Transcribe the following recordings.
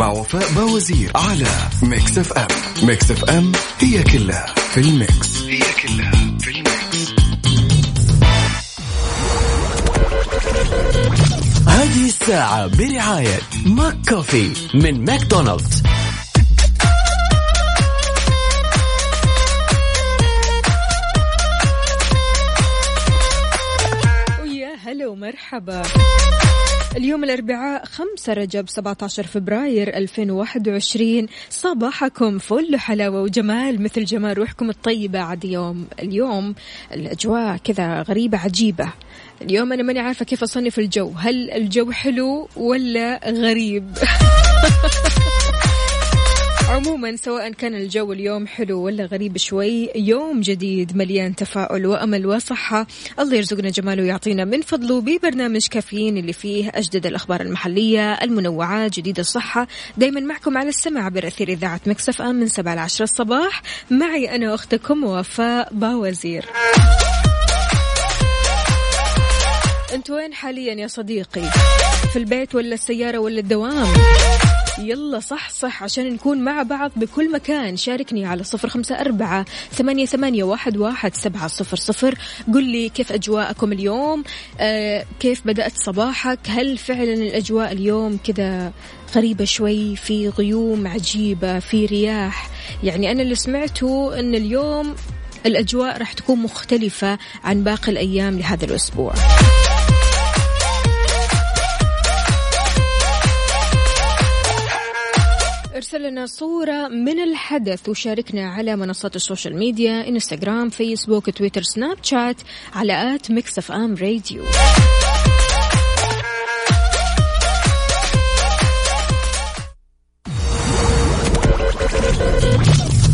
مع وفاء باوزير على Mix FM Mix FM هي كلها في ال mix. هي كلها في ال mix. هذه الساعة برعاية McCafé من ماكدونالدز. ويا هلا ومرحبا اليوم الأربعاء 5 رجب 17 فبراير 2021 صباحكم فل حلاوة وجمال مثل جمال روحكم الطيبة. عاد يوم اليوم الأجواء كذا غريبة عجيبة. اليوم أنا ماني عارفة كيف أصنف الجو. هل الجو حلو ولا غريب؟ عموما سواء كان الجو اليوم حلو ولا غريب شوي يوم جديد مليان تفاؤل وأمل وصحة. الله يرزقنا جماله ويعطينا من فضله ببرنامج كافيين اللي فيه أجدد الأخبار المحلية المنوعات جديد الصحة. دائما معكم على السمع برأثير إذاعة مكسف أم من 7 ل 10 الصباح. معي أنا أختكم وفاء باوزير. أنت وين حاليا يا صديقي؟ في البيت ولا السيارة ولا الدوام؟ يلا صح صح عشان نكون مع بعض بكل مكان. شاركني على صفر خمسة أربعة ثمانية, ثمانية واحد, واحد سبعة صفر صفر. قل لي كيف أجواءكم اليوم؟ آه كيف بدأت صباحك؟ هل فعلا الأجواء اليوم كذا غريبة شوي؟ في غيوم عجيبة في رياح؟ يعني أنا اللي سمعته أن اليوم الأجواء راح تكون مختلفة عن باقي الأيام لهذا الأسبوع. ارسل لنا صورة من الحدث. وشاركنا على منصات ال social media إنستغرام فيسبوك تويتر سناب شات على at Mix FM Radio.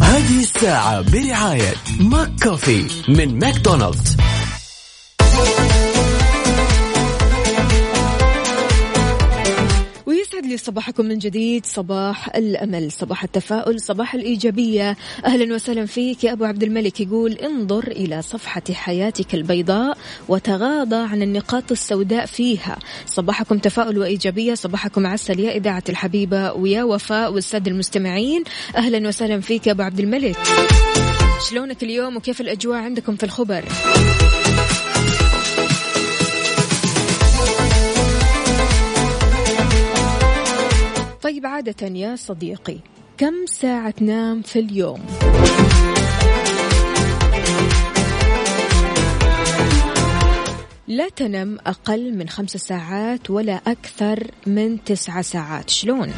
هذه الساعة برعاية McCafé من ماكدونالدز. لي صباحكم من جديد. صباح الأمل صباح التفاؤل صباح الإيجابية. أهلا وسهلا فيك يا أبو عبد الملك يقول انظر إلى صفحة حياتك البيضاء وتغاضى عن النقاط السوداء فيها. صباحكم تفاؤل وإيجابية صباحكم عسل يا إذاعة الحبيبة ويا وفاء والسادة المستمعين. أهلا وسهلا فيك يا أبو عبد الملك. شلونك اليوم وكيف الأجواء عندكم في الخبر؟ طيب عادة يا صديقي كم ساعة تنام في اليوم؟ لا تنم أقل من خمس ساعات ولا أكثر من تسعة ساعات شلون؟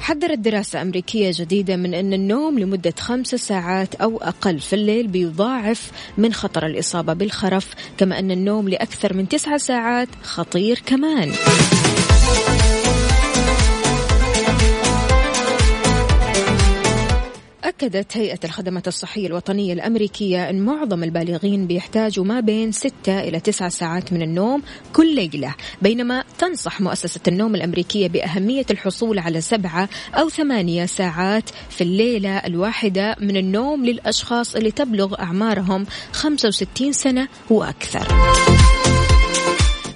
حذرت دراسة أمريكية جديدة من أن النوم لمدة خمس ساعات أو أقل في الليل بيضاعف من خطر الإصابة بالخرف كما أن النوم لأكثر من تسعة ساعات خطير كمان أكدت هيئة الخدمات الصحية الوطنية الأمريكية أن معظم البالغين بيحتاجوا ما بين 6 إلى 9 ساعات من النوم كل ليلة بينما تنصح مؤسسة النوم الأمريكية بأهمية الحصول على سبعة أو ثمانية ساعات في الليلة الواحدة من النوم للأشخاص اللي تبلغ أعمارهم 65 سنة وأكثر.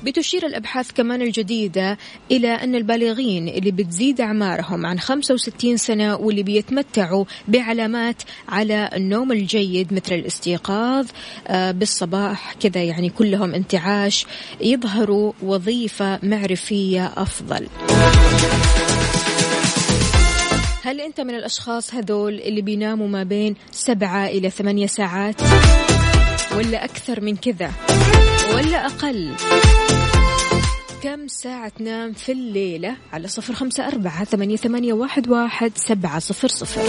بتشير الأبحاث كمان الجديدة إلى أن البالغين اللي بتزيد أعمارهم عن 65 سنة واللي بيتمتعوا بعلامات على النوم الجيد مثل الاستيقاظ آه، بالصباح كذا يعني كلهم انتعاش يظهروا وظيفة معرفية أفضل. هل أنت من الأشخاص هذول اللي بيناموا ما بين سبعة إلى ثمانية ساعات ولا أكثر من كذا؟ ولا أقل. كم ساعة تنام في الليلة؟ على صفر خمسة أربعة ثمانية, ثمانية واحد, واحد سبعة صفر صفر.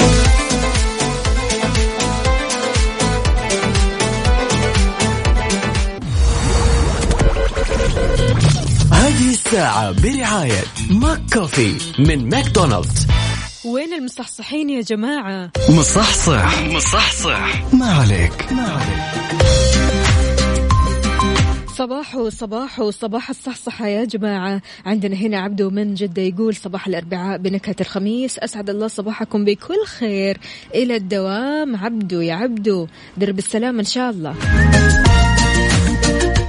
هذه الساعة برعاية McCafé من ماكدونالدز. وين المصحصحين يا جماعة؟ مصحصح. مصحصح. ما عليك. ما عليك. صباح صباح صباح الصحصحة يا جماعة. عندنا هنا عبدو من جدة يقول صباح الأربعاء بنكهة الخميس. أسعد الله صباحكم بكل خير. إلى الدوام عبدو يا عبدو. درب السلام إن شاء الله.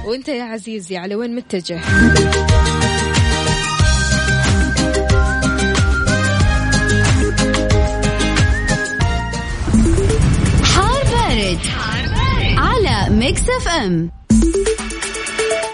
وأنت يا عزيزي على وين متجه؟ حار بارد. على Mix FM.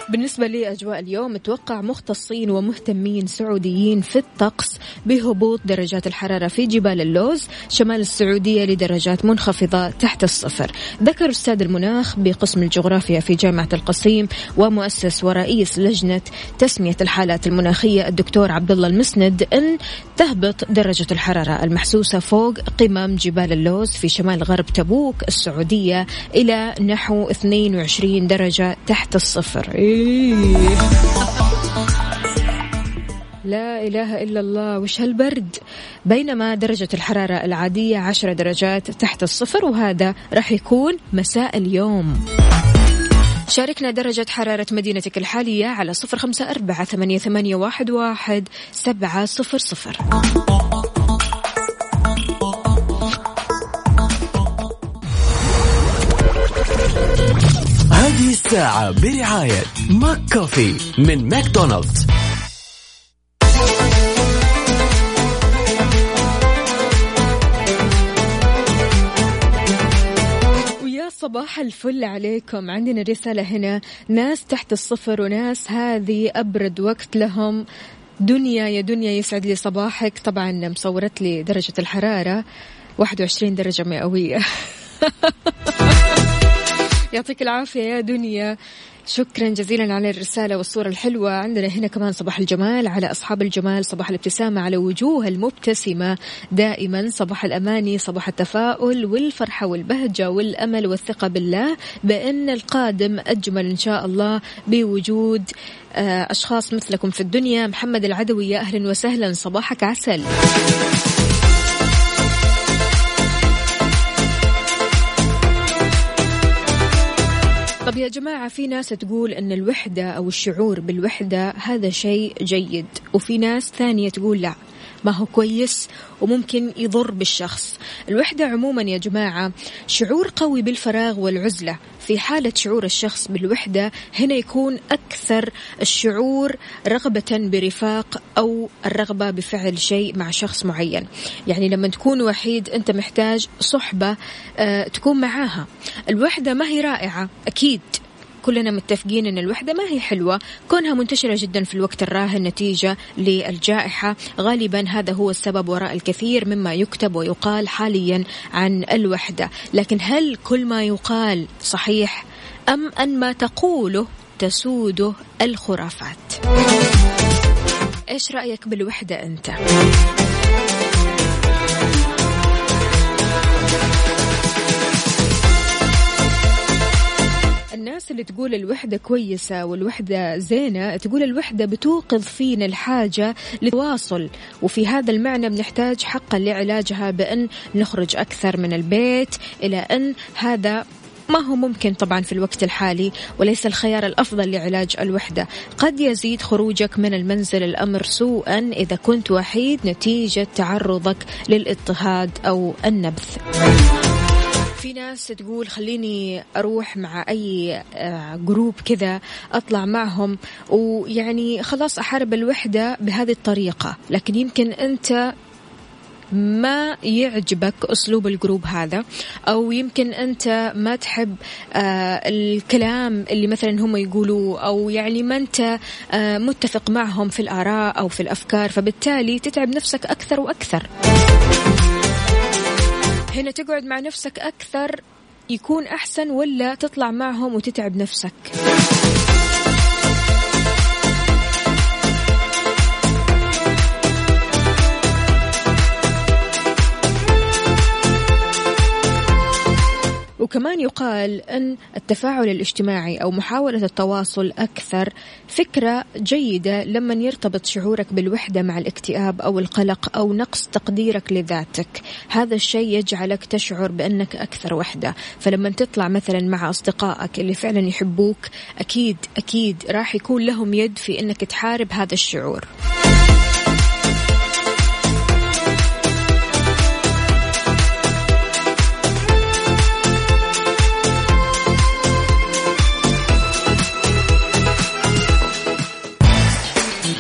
بالنسبة لأجواء اليوم توقع مختصين ومهتمين سعوديين في الطقس بهبوط درجات الحرارة في جبال اللوز شمال السعودية لدرجات منخفضة تحت الصفر. ذكر أستاذ المناخ بقسم الجغرافيا في جامعة القصيم ومؤسس ورئيس لجنة تسمية الحالات المناخية الدكتور عبد الله المسند أن تهبط درجة الحرارة المحسوسة فوق قمم جبال اللوز في شمال غرب تبوك السعودية إلى نحو 22 درجة تحت الصفر. إيه لا إله إلا الله. وش هالبرد؟ بينما درجة الحرارة العادية عشرة درجات تحت الصفر وهذا راح يكون مساء اليوم. شاركنا درجة حرارة مدينتك الحالية على صفر خمسة أربعة ثمانية, واحد سبعة صفر صفر. الساعة برعاية McCafé من ماكدونالدز. صباح الفل عليكم. عندنا رسالة هنا. ناس تحت الصفر وناس هذه أبرد وقت لهم. دنيا يا دنيا يسعد لي صباحك. طبعا مصورت لي درجة الحرارة 21 درجة مئوية. يعطيك العافية يا دنيا. شكرا جزيلا على الرسالة والصورة الحلوة. عندنا هنا كمان صباح الجمال على أصحاب الجمال صباح الابتسامة على وجوه المبتسمة. دائما صباح الأماني صباح التفاؤل والفرحة والبهجة والأمل والثقة بالله بأن القادم أجمل إن شاء الله بوجود آه، أشخاص مثلكم في الدنيا. محمد العدوي يا أهلا وسهلا. صباحك عسل. يا جماعة في ناس تقول أن الوحدة أو الشعور بالوحدة هذا شيء جيد وفي ناس ثانية تقول لا. ما هو كويس وممكن يضر بالشخص. الوحدة عموما يا جماعة شعور قوي بالفراغ والعزلة. في حالة شعور الشخص بالوحدة هنا يكون أكثر الشعور رغبة برفاق أو الرغبة بفعل شيء مع شخص معين. يعني لما تكون وحيد أنت محتاج صحبة آه، تكون معاها. الوحدة ما هي رائعة أكيد. كلنا متفقين أن الوحدة ما هي حلوة. كونها منتشرة جدا في الوقت الراهن نتيجة للجائحة. غالبا هذا هو السبب وراء الكثير مما يكتب ويقال حاليا عن الوحدة. لكن هل كل ما يقال صحيح أم أن ما تقوله تسوده الخرافات؟ إيش رأيك بالوحدة أنت؟ الناس اللي تقول الوحدة كويسة والوحدة زينة تقول الوحدة بتوقظ فينا الحاجة للتواصل وفي هذا المعنى بنحتاج حقا لعلاجها بأن نخرج أكثر من البيت إلى أن هذا ما هو ممكن طبعا في الوقت الحالي وليس الخيار الأفضل لعلاج الوحدة، قد يزيد خروجك من المنزل الأمر سوءا إذا كنت وحيد نتيجة تعرضك للاضطهاد أو النبث. في ناس تقول خليني أروح مع أي آه، group كذا أطلع معهم ويعني خلاص أحارب الوحدة بهذه الطريقة. لكن يمكن أنت ما يعجبك أسلوب ال group هذا أو يمكن أنت ما تحب آه الكلام اللي مثلا هم يقولوه أو يعني ما أنت آه متفق معهم في الآراء أو في الأفكار فبالتالي تتعب نفسك أكثر وأكثر. هنا تقعد مع نفسك أكثر يكون أحسن ولا تطلع معهم وتتعب نفسك. وكمان يقال أن التفاعل الاجتماعي أو محاولة التواصل أكثر فكرة جيدة لما يرتبط شعورك بالوحدة مع الاكتئاب أو القلق أو نقص تقديرك لذاتك. هذا الشيء يجعلك تشعر بأنك أكثر وحدة. فلما تطلع مثلا مع أصدقائك اللي فعلا يحبوك أكيد أكيد راح يكون لهم يد في أنك تحارب هذا الشعور.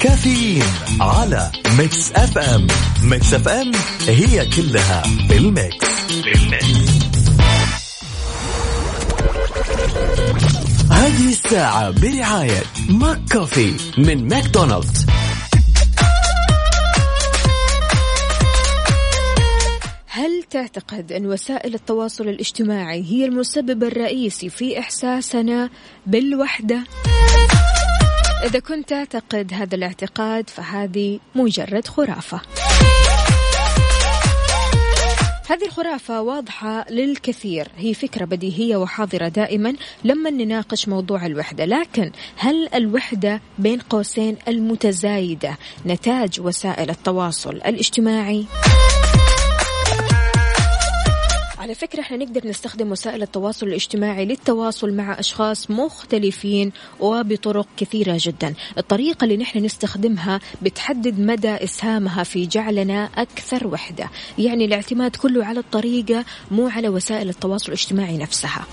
كافيين على Mix FM Mix FM هي كلها بال mix بال mix هذه الساعة برعاية McCafé من ماكدونالدز. هل تعتقد أن وسائل التواصل الاجتماعي هي المسبب الرئيسي في إحساسنا بالوحدة؟ إذا كنت تعتقد هذا الاعتقاد فهذه مجرد خرافة. هذه الخرافة واضحة للكثير هي فكرة بديهية وحاضرة دائما لما نناقش موضوع الوحدة لكن هل الوحدة بين قوسين المتزايدة نتاج وسائل التواصل الاجتماعي؟ على فكرة إحنا نقدر نستخدم وسائل التواصل الاجتماعي للتواصل مع أشخاص مختلفين وبطرق كثيرة جدا. الطريقة اللي نحن نستخدمها بتحدد مدى إسهامها في جعلنا أكثر وحدة. يعني الاعتماد كله على الطريقة مو على وسائل التواصل الاجتماعي نفسها.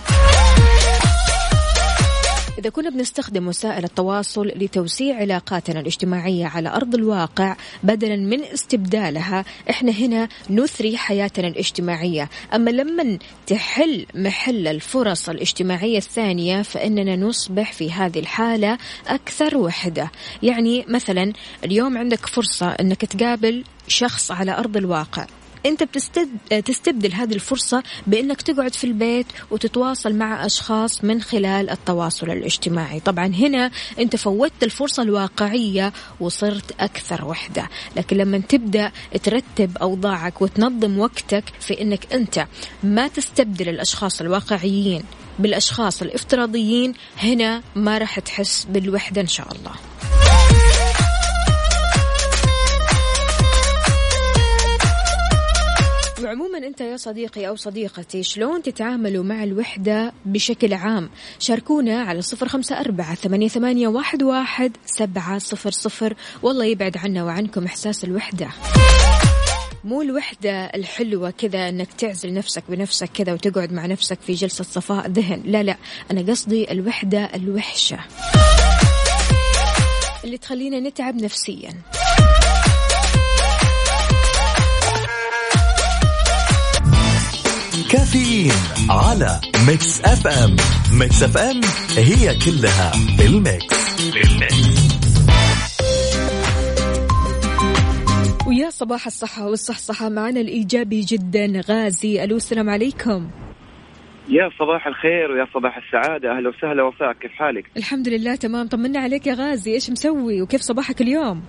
إذا كنا بنستخدم وسائل التواصل لتوسيع علاقاتنا الاجتماعية على أرض الواقع بدلا من استبدالها إحنا هنا نثري حياتنا الاجتماعية. أما لما تحل محل الفرص الاجتماعية الثانية فإننا نصبح في هذه الحالة أكثر وحدة. يعني مثلا اليوم عندك فرصة أنك تقابل شخص على أرض الواقع. انت بتستد... تستبدل هذه الفرصة بإنك تقعد في البيت وتتواصل مع أشخاص من خلال التواصل الاجتماعي. طبعا هنا انت فوتت الفرصة الواقعية وصرت أكثر وحدة. لكن لما تبدأ ترتب أوضاعك وتنظم وقتك في إنك أنت ما تستبدل الأشخاص الواقعيين بالأشخاص الافتراضيين هنا ما راح تحس بالوحدة إن شاء الله. وعموما أنت يا صديقي أو صديقتي شلون تتعاملوا مع الوحدة بشكل عام؟ شاركونا على صفر خمسة أربعة ثمانية, ثمانية واحد, واحد سبعة صفر صفر. والله يبعد عنا وعنكم إحساس الوحدة. مو الوحدة الحلوة كذا إنك تعزل نفسك بنفسك كذا وتقعد مع نفسك في جلسة صفاء ذهن. لا لا أنا قصدي الوحدة الوحشة. اللي تخلينا نتعب نفسيا. كافيين على Mix FM. Mix FM هي كلها بال mix. بال mix. ويا صباح الصحة والصحصحة معنا الإيجابي جدا غازي ألو السلام عليكم. يا صباح الخير ويا صباح السعادة. أهلا وسهلا وساك كيف حالك؟ الحمد لله تمام. طمنا عليك يا غازي إيش مسوي وكيف صباحك اليوم؟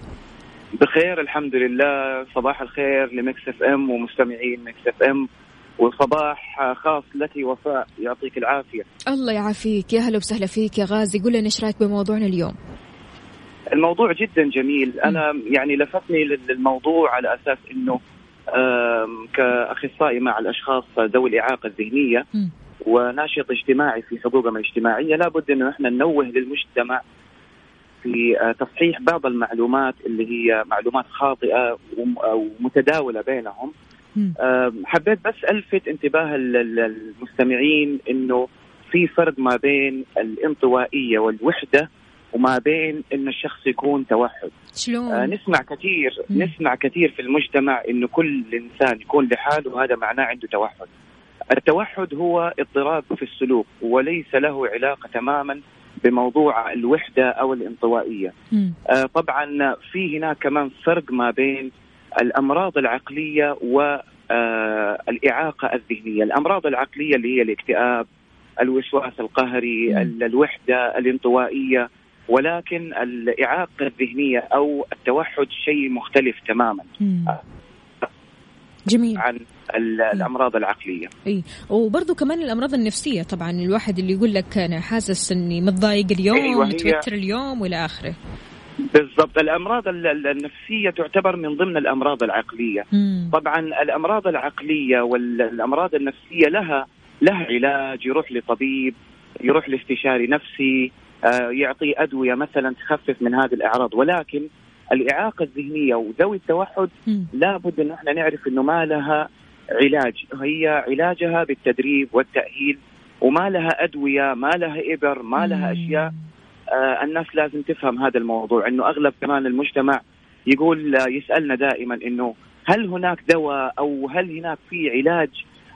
بخير الحمد لله. صباح الخير ل Mix FM ومستمعين Mix FM. وصباح خاص لك وفاء. يعطيك العافية. الله يعافيك. يا هلا وسهلا فيك يا غازي. قول لنا إيش رأيك بموضوعنا اليوم؟ الموضوع جدا جميل. أنا يعني لفتني للموضوع على أساس أنه آم، كأخصائي مع الأشخاص ذوي الإعاقة الذهنية مم. وناشط اجتماعي في حقوقهم الاجتماعية لابد أنه إحنا ننوه للمجتمع في آه، تصحيح بعض المعلومات اللي هي معلومات خاطئة وم- ومتداولة بينهم. حبيت بس ألفت انتباه ال- ال- المستمعين إنه في فرق ما بين الانطوائية والوحدة وما بين ان الشخص يكون توحد آه شلون؟ نسمع كثير مم. نسمع كثير في المجتمع إنه كل إنسان يكون لحاله وهذا معناه عنده توحد التوحد هو اضطراب في السلوك وليس له علاقة تماما بموضوع الوحدة أو الانطوائية مم. آه، طبعا في هناك كمان فرق ما بين الأمراض العقلية والإعاقة الذهنية. الأمراض العقلية اللي هي الاكتئاب الوسواس القهري مم. ال- الوحدة الانطوائية. ولكن الإعاقة الذهنية أو التوحد شيء مختلف تماما. مم. جميل. عن ال- الأمراض العقلية. إي. وبرضه كمان الأمراض النفسية طبعا الواحد اللي يقول لك أنا حاسس إني متضايق اليوم أيوة، متوتر اليوم وإلى آخره. بالضبط. الأمراض ال- ال- النفسية تعتبر من ضمن الأمراض العقلية. مم. طبعا الأمراض العقلية والامراض النفسية لها لها علاج. يروح لطبيب يروح لاستشاري نفسي آه، يعطي أدوية مثلا تخفف من هذه الأعراض. ولكن الإعاقة الذهنية وذوي التوحد مم. لابد إن إحنا نعرف إنه ما لها علاج. هي علاجها بالتدريب والتأهيل وما لها أدوية ما لها إبر ما لها أشياء الناس لازم تفهم هذا الموضوع إنه أغلب كمان المجتمع يقول آه، يسألنا دائما إنه هل هناك دواء أو هل هناك في علاج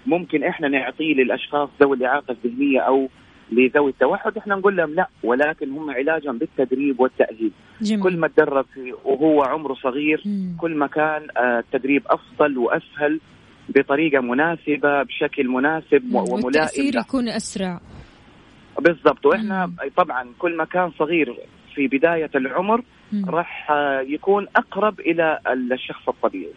ممكن إحنا نعطيه للأشخاص ذوي الإعاقة الذهنية أو لذوي التوحد إحنا نقول لهم لا ولكن هم علاجهم بالتدريب والتأهيل جميل كل ما تدرب وهو عمره صغير مم. كل ما كان آه، التدريب أفضل وأسهل بطريقة مناسبة بشكل مناسب و- وملائم والتاثير. يكون أسرع بالضبط. وإحنا. طبعا كل ما كان صغير في بداية العمر. راح آه، يكون أقرب إلى الشخص الطبيعي.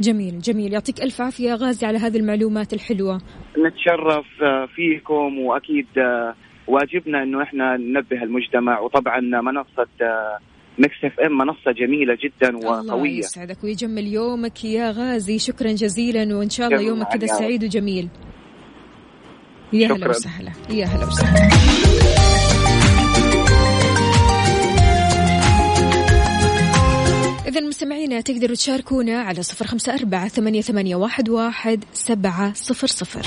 جميل جميل. يعطيك ألف عافية غازي على هذه المعلومات الحلوة. نتشرف آه، فيكم وأكيد آه، واجبنا إنه إحنا ننبه المجتمع. وطبعا منصة Mix FM منصة جميلة جدا الله وقوية. يسعدك ويجمل يومك يا غازي. شكرا جزيلا وإن شاء الله يومك كذا. سعيد وجميل. يا هلا. وسهلا. يا هلا وسهلا. إذا مستمعينا تقدروا تشاركونا على صفر خمسة أربعة ثمانية, ثمانية واحد, واحد سبعة صفر صفر.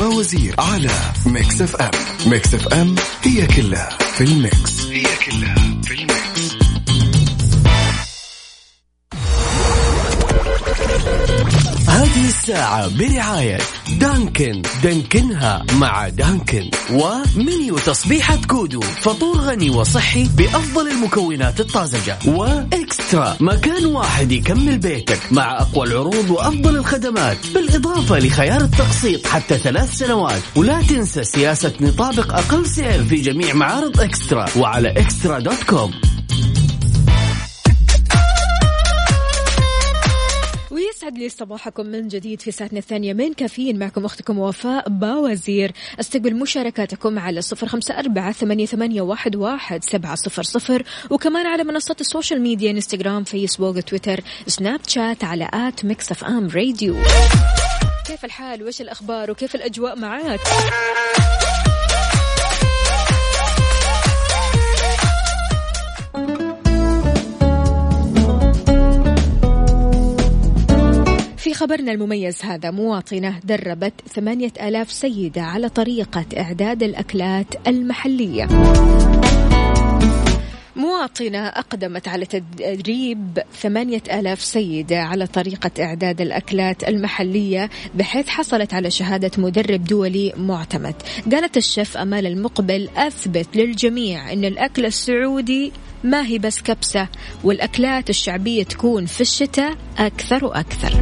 باوزير على Mix FM Mix FM هي كلها في ال mix. هي كلها في ال mix. هذه الساعة برعاية Dunkin. دانكنها مع Dunkin. و menu تصبيحة Kudu. فطور غني وصحي بأفضل المكونات الطازجة. و Extra. مكان واحد يكمل بيتك مع أقوى العروض وأفضل الخدمات. بالإضافة لخيار التقسيط حتى ثلاث سنوات. ولا تنسى سياسة نطابق أقل سعر في جميع معارض Extra. وعلى Extra dot com. لي صباحكم من جديد في ساعتنا الثانية من كافيين. معكم أختكم وفاء باوزير. أستقبل مشاركاتكم على صفر خمسة أربعة ثمانية, واحد, واحد سبعة صفر صفر. وكمان على منصات ال social media إنستغرام فيسبوك تويتر سناب شات على at Mix FM Radio. كيف الحال؟ وش الأخبار؟ وكيف الأجواء معاك؟ خبرنا المميز هذا مواطنة دربت ثمانية آلاف سيدة على طريقة إعداد الأكلات المحلية. مواطنة أقدمت على تدريب ثمانية آلاف سيدة على طريقة إعداد الأكلات المحلية بحيث حصلت على شهادة مدرب دولي معتمد. قالت الشيف أمال المقبل أثبت للجميع أن الأكل السعودي ما هي بس كبسة والأكلات الشعبية تكون في الشتاء أكثر وأكثر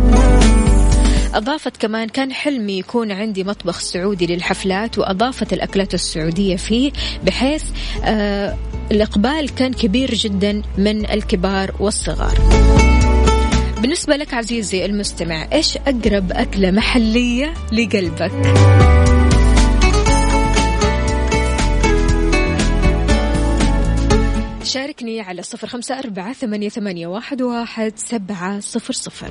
أضافت كمان كان حلمي يكون عندي مطبخ سعودي للحفلات وأضافت الأكلات السعودية فيه بحيث آه الإقبال كان كبير جدا من الكبار والصغار بالنسبة لك عزيزي المستمع إيش أقرب أكلة محلية لقلبك؟ شاركني على صفر خمسة أربعة ثمانية, ثمانية واحد, واحد سبعة صفر صفر.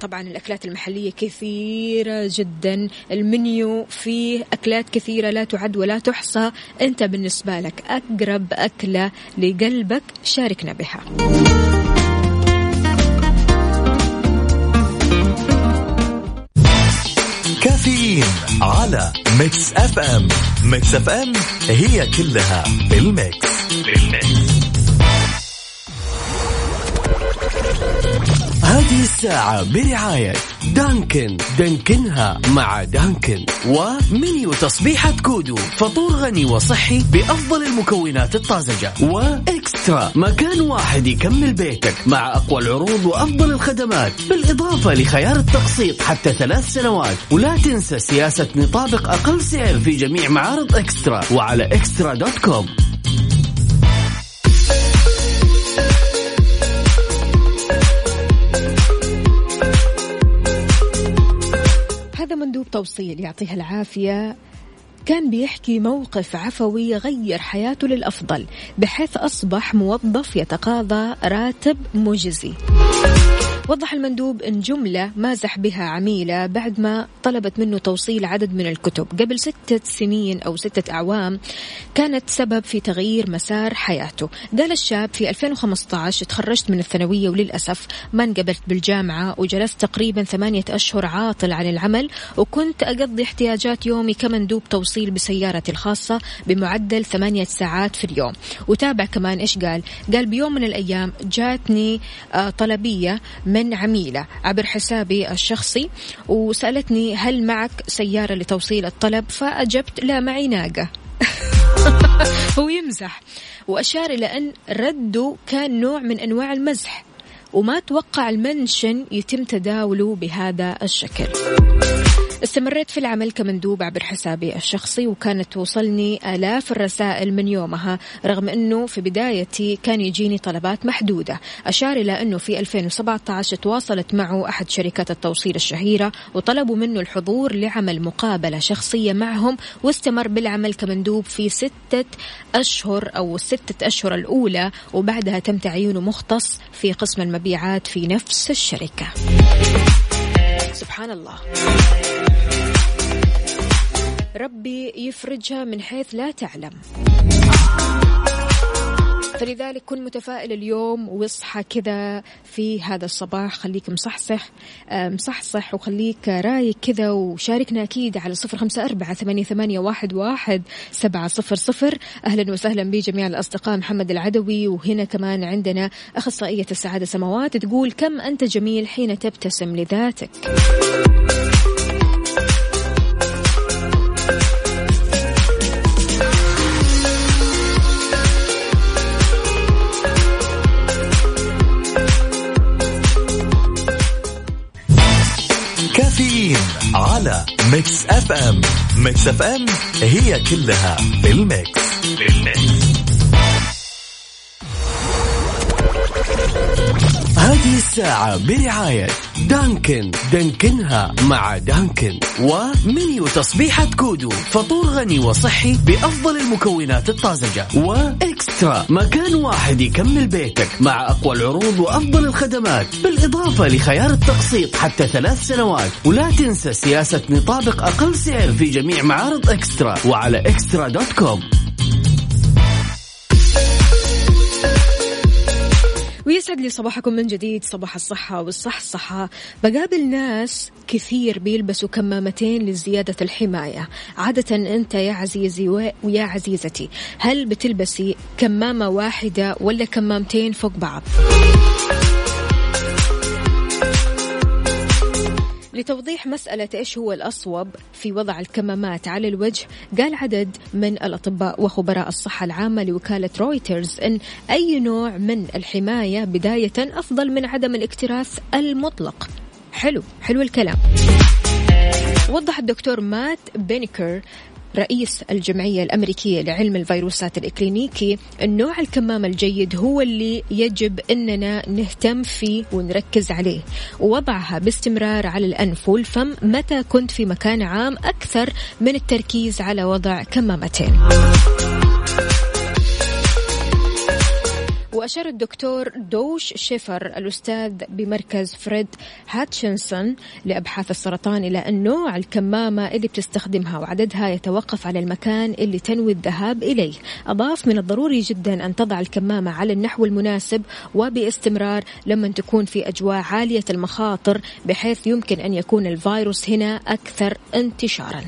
طبعا الأكلات المحلية كثيرة جدا. المنيو فيه أكلات كثيرة لا تعد ولا تحصى. أنت بالنسبة لك أقرب أكلة لقلبك شاركنا بها. كافيين على Mix FM. Mix FM هي كلها بال mix هذه الساعة برعاية Dunkin. دانكنها مع Dunkin. ومنيو تصبيحة Kudu. فطور غني وصحي بأفضل المكونات الطازجة. و Extra. مكان واحد يكمل بيتك مع أقوى العروض وأفضل الخدمات. بالإضافة لخيار التقسيط حتى ثلاث سنوات. ولا تنسى سياسة نطابق أقل سعر في جميع معارض Extra. وعلى Extra dot com. هذا مندوب توصيل يعطيها العافية. كان بيحكي موقف عفوي غير حياته للأفضل بحيث أصبح موظف يتقاضى راتب مجزي. وضح المندوب أن جملة مازح بها عميلة بعد ما طلبت منه توصيل عدد من الكتب. قبل ستة سنين أو ستة أعوام كانت سبب في تغيير مسار حياته. قال الشاب في 2015 تخرجت من الثانوية وللأسف ما انقبلت بالجامعة وجلست تقريبا ثمانية أشهر عاطل عن العمل وكنت أقضي احتياجات يومي كمندوب توصيل بسيارتي الخاصة بمعدل ثمانية ساعات في اليوم. وتابع كمان إيش قال؟ قال بيوم من الأيام جاتني آه، طلبية من عميلة عبر حسابي الشخصي وسألتني هل معك سيارة لتوصيل الطلب؟ فأجبت لا معي ناقة. هو يمزح. وأشار إلى أن رده كان نوع من أنواع المزح وما توقع المنشن يتم تداوله بهذا الشكل. استمريت في العمل كمندوب عبر حسابي الشخصي وكانت توصلني آلاف الرسائل من يومها رغم أنه في بدايتي كان يجيني طلبات محدودة. أشار إلى أنه في 2017 تواصلت معه أحد شركات التوصيل الشهيرة وطلبوا منه الحضور لعمل مقابلة شخصية معهم واستمر بالعمل كمندوب في ستة أشهر أو الستة أشهر الأولى وبعدها تم تعيينه مختص في قسم المبيعات في نفس الشركة. سبحان الله. ربي يفرجها من حيث لا تعلم. فلذلك كن متفائل اليوم وإصحى كذا في هذا الصباح. خليك مصحصح آه، مصحصح وخليك رايق كذا وشاركنا أكيد على صفر خمسة أربعة ثمانية, ثمانية واحد, واحد سبعة صفر صفر. أهلا وسهلا بجميع الأصدقاء محمد العدوي وهنا كمان عندنا أخصائية السعادة سماوات تقول كم أنت جميل حين تبتسم لذاتك. Mix FM هي كلها بال mix بال mix هذه الساعة برعاية Dunkin. دانكنها مع Dunkin. و menu تصبيحة Kudu. فطور غني وصحي بأفضل المكونات الطازجة. و Extra. مكان واحد يكمل بيتك مع أقوى العروض وأفضل الخدمات. بالإضافة لخيار التقسيط حتى ثلاث سنوات. ولا تنسى سياسة نطابق أقل سعر في جميع معارض Extra. وعلى Extra dot com. ويسعد لي صباحكم من جديد صباح الصحة والصحصحة بقابل ناس كثير بيلبسوا كمامتين لزيادة الحماية. عادة أنت يا عزيزي ويا عزيزتي هل بتلبسي كمامة واحدة ولا كمامتين فوق بعض؟ لتوضيح مسألة إيش هو الأصوب في وضع الكمامات على الوجه قال عدد من الأطباء وخبراء الصحة العامة لوكالة رويترز أن أي نوع من الحماية بداية أفضل من عدم الاكتراث المطلق. حلو حلو الكلام. وضح الدكتور مات بينيكر رئيس الجمعية الأمريكية لعلم الفيروسات الإكلينيكي النوع الكمامة الجيد هو اللي يجب أننا نهتم فيه ونركز عليه. ووضعها باستمرار على الأنف والفم متى كنت في مكان عام أكثر من التركيز على وضع كمامتين. وأشار الدكتور دوش شيفر الأستاذ بمركز فريد هاتشنسون لأبحاث السرطان إلى أن نوع الكمامة اللي بتستخدمها وعددها يتوقف على المكان اللي تنوي الذهاب إليه. أضاف من الضروري جدا أن تضع الكمامة على النحو المناسب وباستمرار لما تكون في أجواء عالية المخاطر بحيث يمكن أن يكون الفيروس هنا أكثر انتشارا.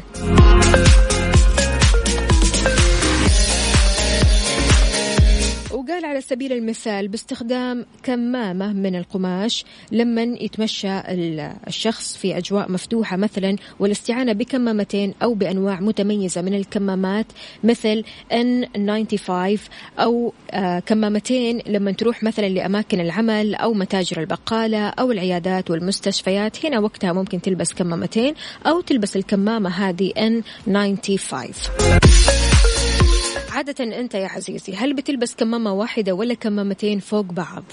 وقال على سبيل المثال باستخدام كمامة من القماش لما يتمشى الشخص في أجواء مفتوحة مثلا والاستعانة بكمامتين أو بأنواع متميزة من الكمامات مثل N95 أو آه، كمامتين لما تروح مثلا لأماكن العمل أو متاجر البقالة أو العيادات والمستشفيات. هنا وقتها ممكن تلبس كمامتين أو تلبس الكمامة هذه N95 عادة أنت يا عزيزي هل بتلبس كمامة واحدة ولا كمامتين فوق بعض؟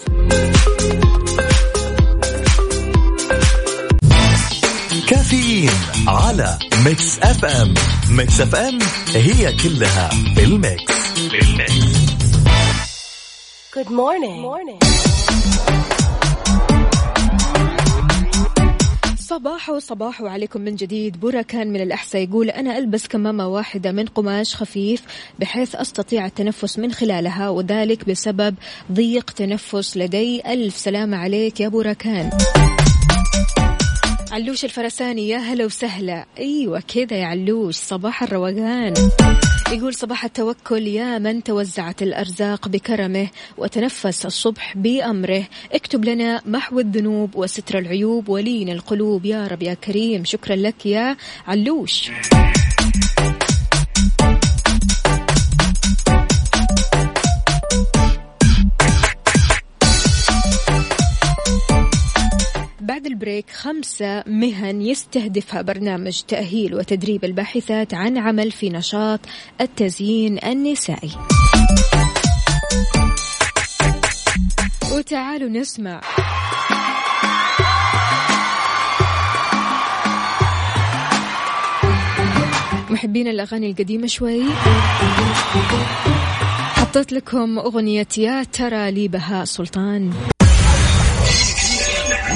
كافيين على Mix FM Mix FM هي كلها بال mix بال mix Good morning. Good morning. صباح صباح عليكم من جديد. برا كان من الأحساء يقول أنا ألبس كمامة واحدة من قماش خفيف بحيث أستطيع التنفس من خلالها وذلك بسبب ضيق تنفس لدي. ألف سلامة عليك يا بركان. علوش الفرساني يا هلا وسهلا. أيوه كذا يا علوش صباح الروقان. يقول صباح التوكل يا من توزعت الأرزاق بكرمه وتنفس الصبح بأمره. اكتب لنا محو الذنوب وستر العيوب ولين القلوب. يا رب يا كريم شكرا لك يا علوش. البريك خمسة مهن يستهدفها برنامج تأهيل وتدريب الباحثات عن عمل في نشاط التزيين النسائي. وتعالوا نسمع. محبين الأغاني القديمة شوي. حطيت لكم أغنية يا ترى لي بهاء سلطان.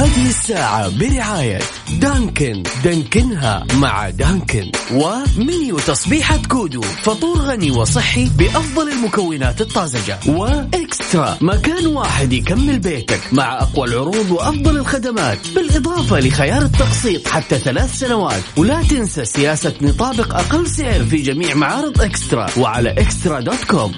هذه الساعة برعاية Dunkin. دانكنها مع Dunkin. و menu تصبيحة Kudu. فطور غني وصحي بأفضل المكونات الطازجة. و Extra. مكان واحد يكمل بيتك مع أقوى العروض وأفضل الخدمات. بالإضافة لخيار التقسيط حتى ثلاث سنوات. ولا تنسى سياسة نطابق أقل سعر في جميع معارض Extra. وعلى Extra dot com.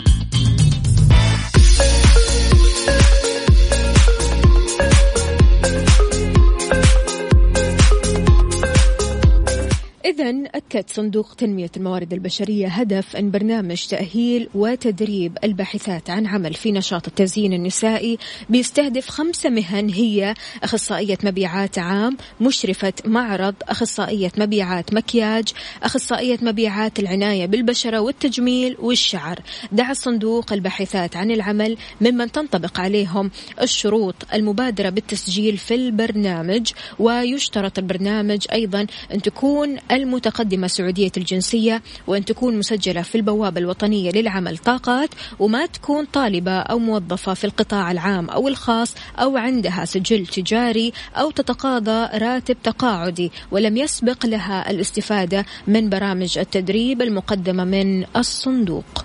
أكد صندوق تنمية الموارد البشرية هدف أن برنامج تأهيل وتدريب الباحثات عن عمل في نشاط التزيين النسائي بيستهدف خمسة مهن هي أخصائية مبيعات عام مشرفة معرض أخصائية مبيعات مكياج أخصائية مبيعات العناية بالبشرة والتجميل والشعر. دعا الصندوق الباحثات عن العمل ممن تنطبق عليهم الشروط المبادرة بالتسجيل في البرنامج ويشترط البرنامج أيضا أن تكون المتقدمة سعودية الجنسية وأن تكون مسجلة في البوابة الوطنية للعمل طاقات وما تكون طالبة أو موظفة في القطاع العام أو الخاص أو عندها سجل تجاري أو تتقاضى راتب تقاعدي ولم يسبق لها الاستفادة من برامج التدريب المقدمة من الصندوق.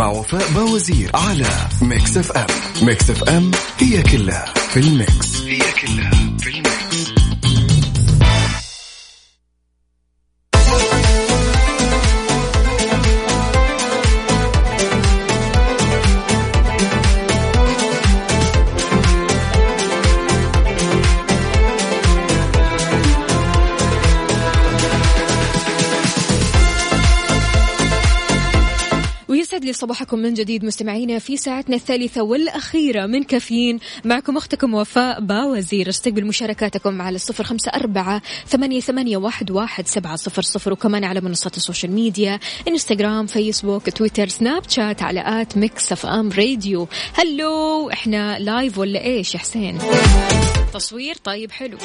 وفاء باوزير على Mix FM. Mix FM هي كلها في ال mix. هي كلها. صباحكم من جديد مستمعينا في ساعتنا الثالثة والأخيرة من كافيين. معكم أختكم وفاء باوزير. أستقبل مشاركاتكم على الصفر خمسة أربعة ثمانية, ثمانية واحد, واحد سبعة صفر صفر وكمان على منصات ال social media إنستغرام فيسبوك تويتر سناب شات على at Mix FM Radio. هلو إحنا live ولا إيش يا حسين؟ تصوير طيب حلو.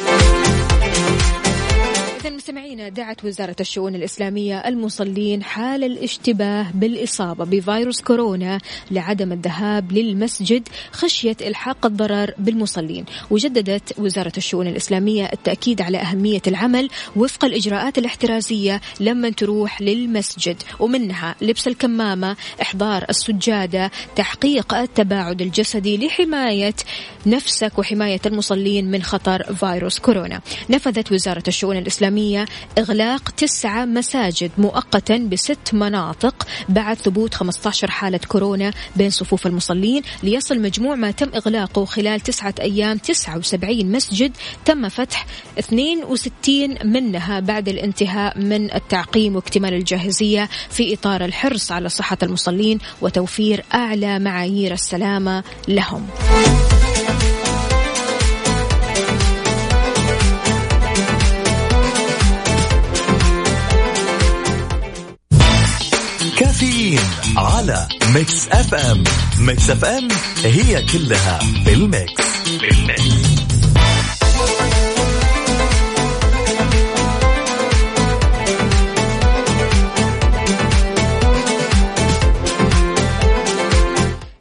إذا مستمعينا دعت وزارة الشؤون الإسلامية المصلين حال الاشتباه بالإصابة بفيروس كورونا لعدم الذهاب للمسجد خشية إلحاق الضرر بالمصلين. وجددت وزارة الشؤون الإسلامية التأكيد على أهمية العمل وفق الإجراءات الاحترازية لما تروح للمسجد ومنها لبس الكمامة إحضار السجادة تحقيق التباعد الجسدي لحماية نفسك وحماية المصلين من خطر فيروس كورونا. نفذت وزارة الشؤون الإسلامية إغلاق تسعة مساجد مؤقتا بست مناطق بعد ثبوت 15 حالة كورونا بين صفوف المصلين. ليصل مجموع ما تم إغلاقه خلال تسعة أيام. 79 مسجد تم فتح 62 منها بعد الانتهاء من التعقيم واكتمال الجاهزية في إطار الحرص على صحة المصلين وتوفير أعلى معايير السلامة لهم. كافيين على Mix FM Mix FM هي كلها في ال mix في ال mix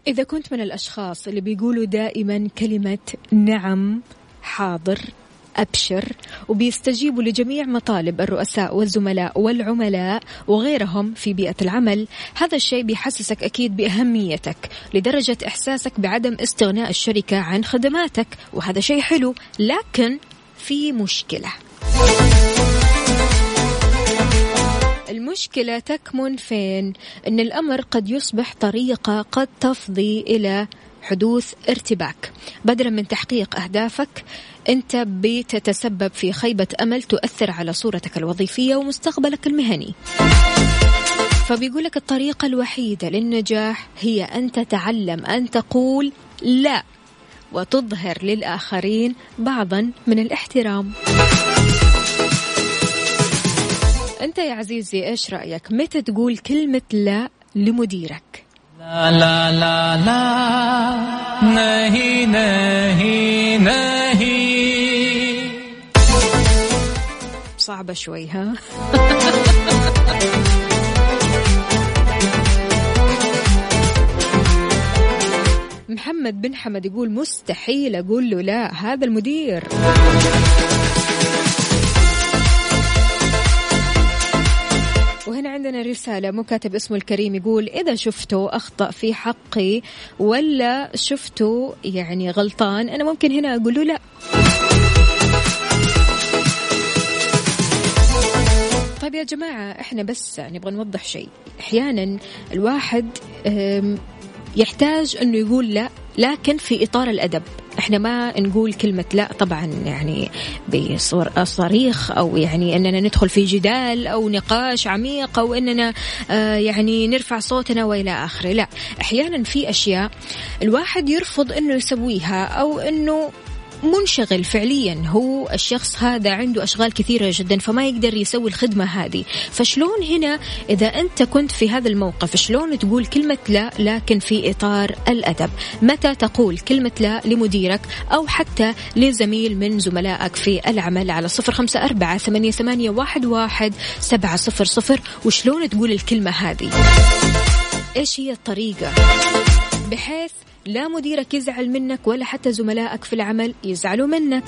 إذا كنت من الأشخاص اللي بيقولوا دائما كلمة نعم حاضر أبشر وبيستجيبوا لجميع مطالب الرؤساء والزملاء والعملاء وغيرهم في بيئة العمل. هذا الشيء بيحسسك أكيد بأهميتك لدرجة إحساسك بعدم استغناء الشركة عن خدماتك وهذا شيء حلو لكن في مشكلة. المشكلة تكمن فين؟ أن الأمر قد يصبح طريقة قد تفضي إلى حدوث ارتباك. بدلا من تحقيق أهدافك أنت بتتسبب في خيبة أمل تؤثر على صورتك الوظيفية ومستقبلك المهني. فبيقولك الطريقة الوحيدة للنجاح هي أن تتعلم أن تقول لا وتظهر للآخرين بعضا من الاحترام. أنت يا عزيزي إيش رأيك؟ متى تقول كلمة لا لمديرك؟ لا لا لا لا नहीं नहीं नहीं صعبة شوي ها محمد بن حمد يقول مستحيل أقول له لا هذا المدير عندنا رسالة مو كاتب اسمه الكريم يقول إذا شفته أخطأ في حقي ولا شفته يعني غلطان أنا ممكن هنا أقول له لا. طيب يا جماعة إحنا بس نبغى نوضح شيء. أحيانا الواحد يحتاج إنه يقول لا. لكن في إطار الأدب. إحنا ما نقول كلمة لا طبعا يعني بصريخ أو يعني إننا ندخل في جدال أو نقاش عميق أو إننا آه يعني نرفع صوتنا وإلى آخره. لا أحيانا في أشياء الواحد يرفض إنه يسويها أو إنه منشغل فعليا. هو الشخص هذا عنده أشغال كثيرة جدا فما يقدر يسوي الخدمة هذه. فشلون هنا إذا أنت كنت في هذا الموقف شلون تقول كلمة لا لكن في إطار الأدب؟ متى تقول كلمة لا لمديرك أو حتى لزميل من زملائك في العمل على صفر خمسة أربعة ثمانية, ثمانية واحد, واحد سبعة صفر صفر؟ وشلون تقول الكلمة هذه؟ إيش هي الطريقة؟ بحيث لا مديرك يزعل منك ولا حتى زملائك في العمل يزعلوا منك.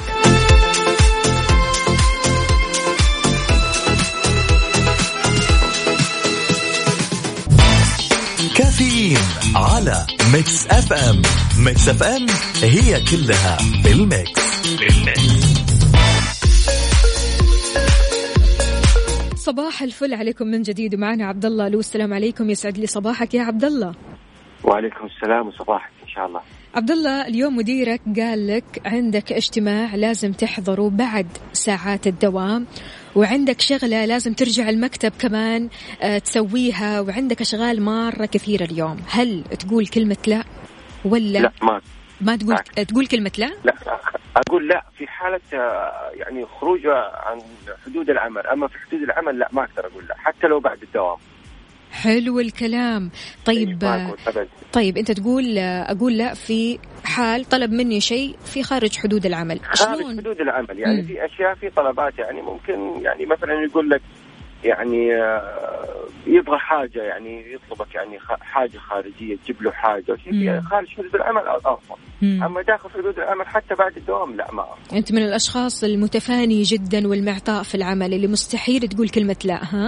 كافيين على Mix FM. Mix FM هي كلها في ال mix في ال mix صباح الفل عليكم من جديد ومعنا عبد الله لو السلام عليكم. يسعد لي صباحك يا عبد الله. وعليكم السلام وصباحك إن شاء الله. عبد الله اليوم مديرك قال لك عندك اجتماع لازم تحضره بعد ساعات الدوام وعندك شغلة لازم ترجع المكتب كمان آه، تسويها وعندك أشغال مرة كثيرة اليوم. هل تقول كلمة لا ولا لا ما ما تقول لا. تقول كلمة لا؟ لا أقول لا في حالة آه، يعني خروج عن حدود العمل. أما في حدود العمل لا ما أقدر أقول لا حتى لو بعد الدوام. حلو الكلام. طيب ابدا طيب أنت تقول أقول لا في حال طلب مني شيء في خارج حدود العمل. خارج شلون؟ حدود العمل يعني مم. في أشياء في طلبات يعني ممكن يعني مثلا يقول لك يعني آه، يبغى حاجة يعني يطلبك يعني حاجة خارجية تجيب له حاجة مم. خارج حدود العمل أفضل. أما داخل حدود العمل حتى بعد الدوام لا ما. أنت من الأشخاص المتفاني جدا والمعطاء في العمل اللي مستحيل تقول كلمة لا ها؟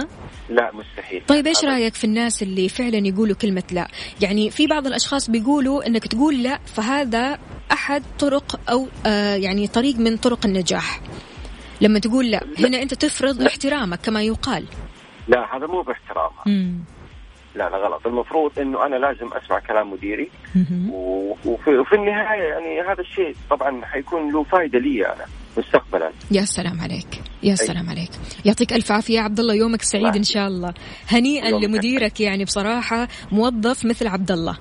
لا مستحيل. طيب إيش أبداً. رأيك في الناس اللي فعلا يقولوا كلمة لا؟ يعني في بعض الأشخاص بيقولوا إنك تقول لا فهذا أحد طرق أو آه يعني طريق من طرق النجاح. لما تقول لا. هنا أنت تفرض احترامك كما يقال. لا هذا مو باحترام. لا لا غلط. المفروض إنه أنا لازم أسمع كلام مديري. وفي, وفي النهاية يعني هذا الشيء طبعا حيكون له فائده لي أنا مستقبلا. يا سلام عليك. يا سلام عليك. يعطيك ألف عافية يا عبد الله يومك سعيد إن شاء الله. هنيئا لمديرك يعني بصراحة موظف مثل عبد الله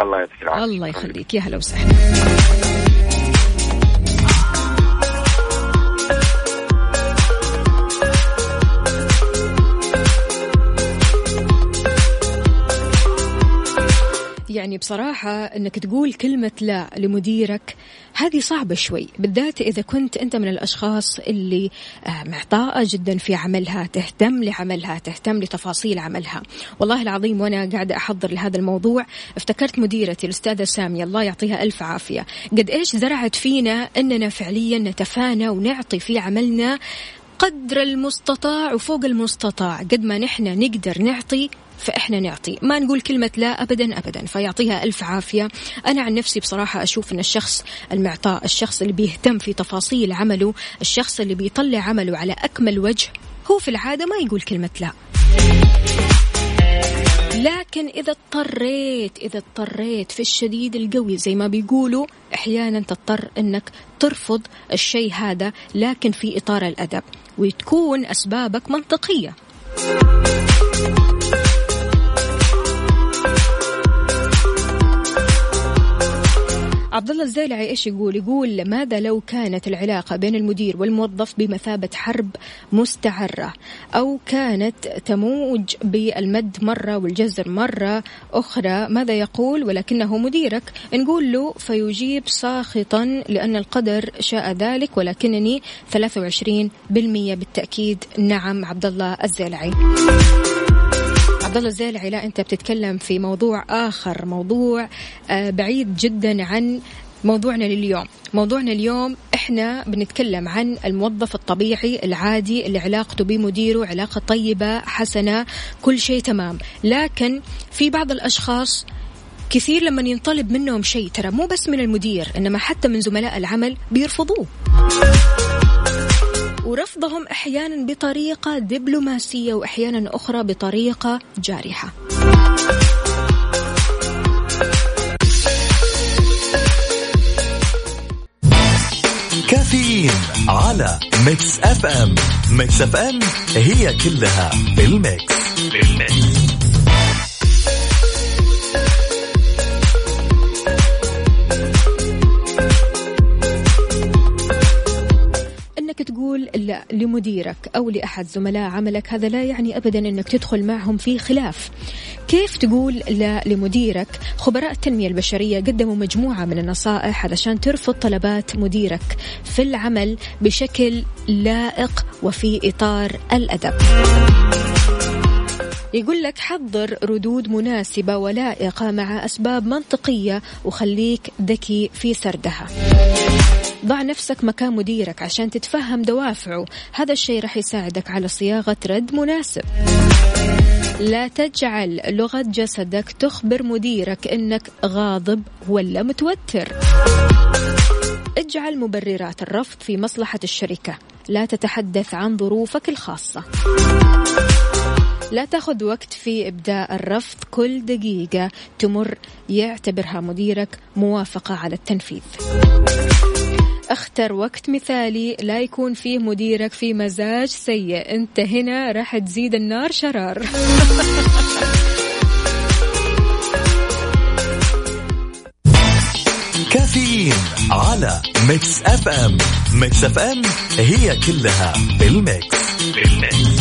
الله يعطيك العافية. الله يخليك. يا هلا وسهلا. يعني بصراحة إنك تقول كلمة لا لمديرك هذه صعبة شوي بالذات إذا كنت أنت من الأشخاص اللي معطاءة جدا في عملها تهتم لعملها تهتم لتفاصيل عملها. والله العظيم وأنا قاعدة أحضر لهذا الموضوع افتكرت مديرتي الأستاذة سامية الله يعطيها ألف عافية. قد إيش زرعت فينا إننا فعليا نتفانى ونعطي في عملنا قدر المستطاع وفوق المستطاع. قد ما نحن نقدر نعطي فإحنا نعطي. ما نقول كلمة لا أبدا أبدا فيعطيها ألف عافية. أنا عن نفسي بصراحة أشوف أن الشخص المعطاء الشخص اللي بيهتم في تفاصيل عمله الشخص اللي بيطلع عمله على أكمل وجه هو في العادة ما يقول كلمة لا. لكن إذا اضطريت إذا اضطريت في الشديد القوي زي ما بيقولوا أحيانا تضطر أنك ترفض الشيء هذا لكن في إطار الأدب وتكون أسبابك منطقية. عبد الله الزيلعي إيش يقول؟ يقول ماذا لو كانت العلاقة بين المدير والموظف بمثابة حرب مستعرة؟ أو كانت تموج بالمد مرة والجزر مرة أخرى؟ ماذا يقول؟ ولكنه مديرك. نقول له فيجيب ساخطا لأن القدر شاء ذلك ولكنني 23% بالتأكيد. نعم عبد الله الزيلعي عبد الله الزيلعي لا أنت بتتكلم في موضوع آخر موضوع آه، بعيد جدا عن موضوعنا لليوم. موضوعنا اليوم إحنا بنتكلم عن الموظف الطبيعي العادي اللي علاقته بمديره علاقة طيبة حسنة كل شيء تمام. لكن في بعض الأشخاص كثير لما ينطلب منهم شيء ترى مو بس من المدير إنما حتى من زملاء العمل بيرفضوه. ورفضهم أحيانا بطريقة دبلوماسية واحيانا أخرى بطريقة جارحة. كافيين على Mix FM Mix FM هي كلها في ال mix. لمديرك أو لأحد زملاء عملك هذا لا يعني ابدا أنك تدخل معهم في خلاف. كيف تقول لا لمديرك؟ خبراء التنمية البشرية قدموا مجموعة من النصائح علشان ترفض طلبات مديرك في العمل بشكل لائق وفي إطار الأدب. يقول لك حضر ردود مناسبة ولائقة مع أسباب منطقية وخليك ذكي في سردها ضع نفسك مكان مديرك عشان تتفهم دوافعه. هذا الشيء راح يساعدك على صياغة رد مناسب. لا تجعل لغة جسدك تخبر مديرك إنك غاضب ولا متوتر. اجعل مبررات الرفض في مصلحة الشركة. لا تتحدث عن ظروفك الخاصة. لا تاخذ وقت في إبداء الرفض. كل دقيقة تمر يعتبرها مديرك موافقة على التنفيذ. أختر وقت مثالي لا يكون فيه مديرك في مزاج سيء. أنت هنا راح تزيد النار شرار. كافيين على Mix FM. Mix FM هي كلها بال mix. بال mix.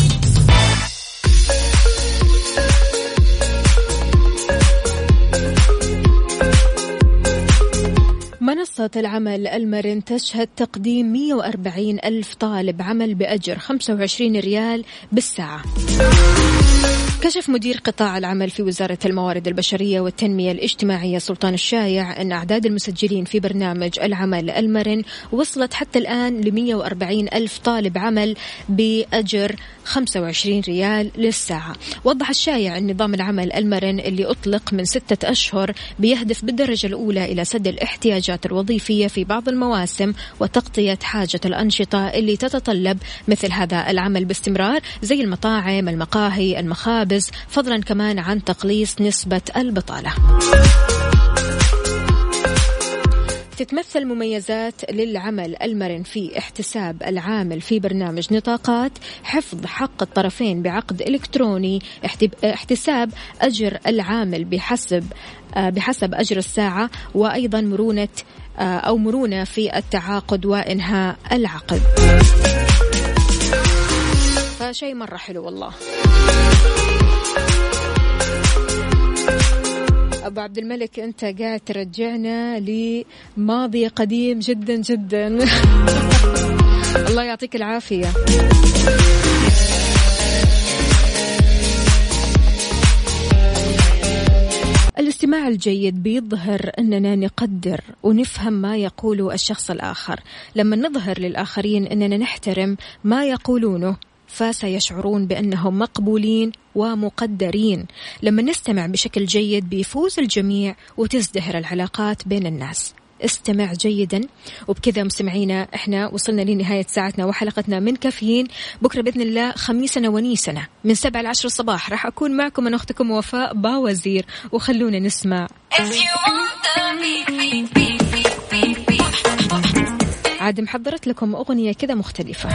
منصة العمل المرن تشهد تقديم 140 ألف طالب عمل بأجر 25 ريال بالساعة. كشف مدير قطاع العمل في وزارة الموارد البشرية والتنمية الاجتماعية سلطان الشايع أن أعداد المسجلين في برنامج العمل المرن وصلت حتى الآن ل 140 ألف طالب عمل بأجر 25 ريال للساعة. وضح الشايع أن نظام العمل المرن اللي أطلق من ستة أشهر بيهدف بالدرجة الأولى إلى سد الاحتياجات الوظيفية في بعض المواسم وتغطية حاجة الأنشطة اللي تتطلب مثل هذا العمل باستمرار زي المطاعم المقاهي المخابز فضلا كمان عن تقليص نسبة البطالة. تتمثل مميزات للعمل المرن في احتساب العامل في برنامج نطاقات. حفظ حق الطرفين بعقد إلكتروني. احتساب أجر العامل بحسب آه، بحسب أجر الساعة. وأيضا مرونة آه، أو مرونة في التعاقد وإنهاء العقد. فشيء مرة حلو والله. أبو عبد الملك أنت قاعد ترجعنا لماضي قديم جدا جدا. الله يعطيك العافية. الاستماع الجيد بيظهر أننا نقدر ونفهم ما يقوله الشخص الآخر. لما نظهر للآخرين أننا نحترم ما يقولونه فسيشعرون بأنهم مقبولين ومقدرين. لما نستمع بشكل جيد بيفوز الجميع وتزدهر العلاقات بين الناس. استمع جيدا. وبكذا مستمعينا إحنا وصلنا لنهاية ساعتنا وحلقتنا من كافيين. بكرة بإذن الله خميسنا ونيسنا. من سبعة لعشر الصباح راح أكون معكم من أختكم وفاء باوزير. وخلونا نسمع. عاد محضرت لكم أغنية كذا مختلفة.